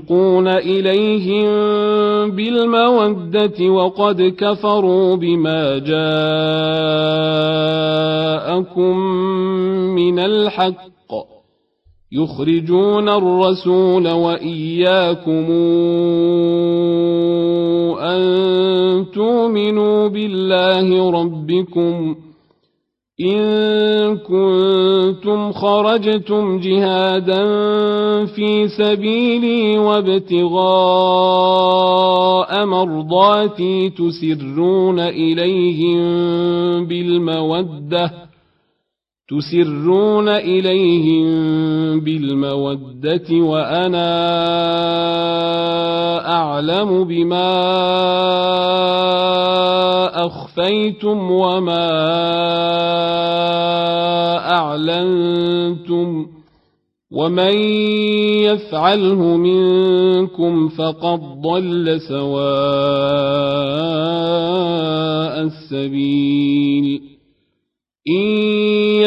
تلقون إليهم بالمودة وقد كفروا بما جاءكم من الحق يخرجون الرسول وإياكم أن تؤمنوا بالله ربكم إن كنتم خرجتم جهادا في سبيلي وابتغاء مرضاتي تسرون إليهم بالمودة تسرون إليهم بالمودة وأنا أعلم بما أخفيتم وما أعلنتم ومن يفعله منكم فقد ضل سواء السبيل. إن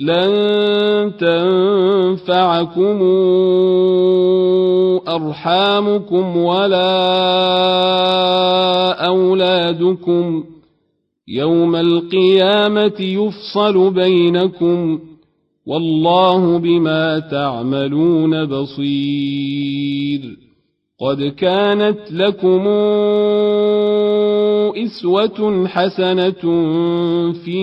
لن تنفعكم أرحامكم ولا أولادكم يوم القيامة يفصل بينكم والله بما تعملون بصير قد كانت لكم إسوة حسنة في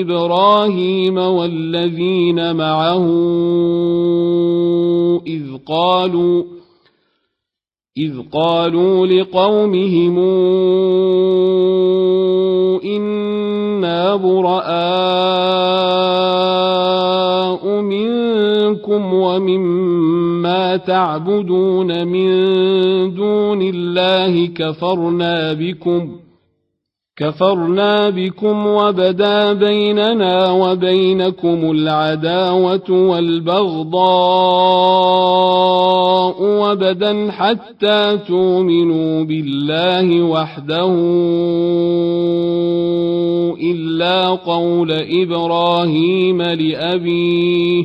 إبراهيم والذين معه إذ قالوا إذ قالوا لقومهم إنا براء منكم ومما تعبدون من دون الله كفرنا بكم كفرنا بكم وبدا بيننا وبينكم العداوة والبغضاء وبدا حتى تؤمنوا بالله وحده إلا قول إبراهيم لأبيه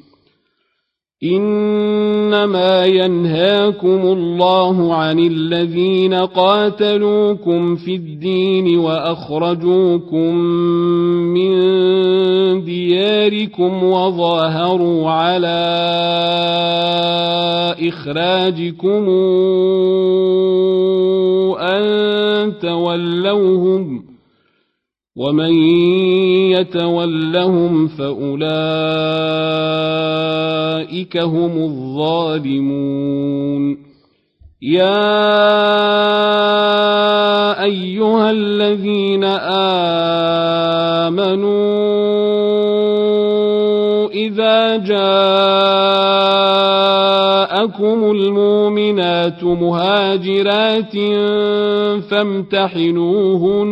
إنما ينهاكم الله عن الذين قاتلوكم في الدين وأخرجوكم من دياركم وظاهروا على إخراجكم أن تولوهم ومن يتولهم فأولئك هم الظالمون يا أيها الذين آمنوا إذا جاءكم المؤمنات مهاجرات فامتحنوهن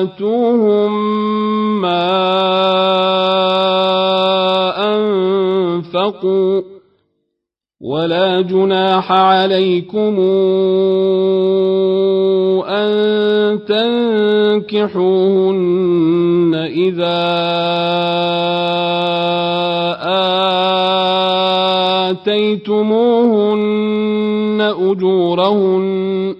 وآتوهم ما أنفقوا ولا جناح عليكم أن تنكحوهن إذا آتيتموهن أجورهن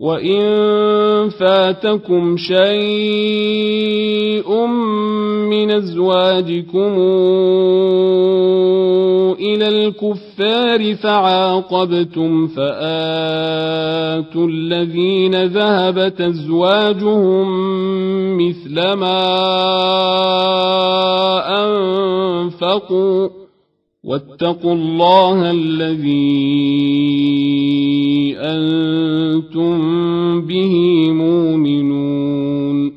وإن فاتكم شيء من أزواجكم إلى الكفار فعاقبتم فآتوا الذين ذهبت أزواجهم مثل ما أنفقوا واتقوا الله الذي أنتم به مؤمنون.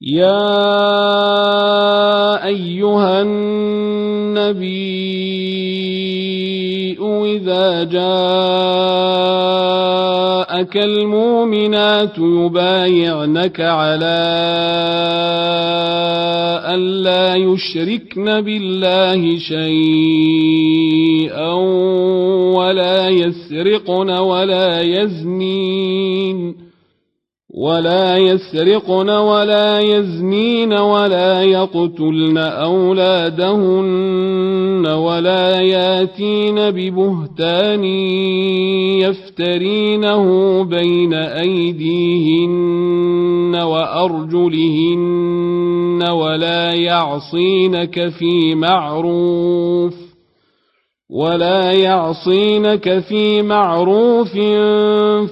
يا أيها النبي إذا جاءك المؤمنات يبايعنك على أن لا يشركن بالله شيئا ولا يسرقن ولا يزنين ولا يسرقن ولا يزنين ولا يقتلن أولادهن ولا ياتين ببهتان يفترينه بين أيديهن وأرجلهن ولا يعصينك في معروف ولا يعصينك في معروف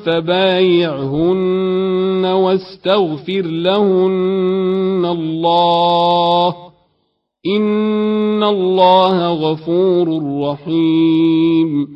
فبايعهن واستغفر لهن الله إن الله غفور رحيم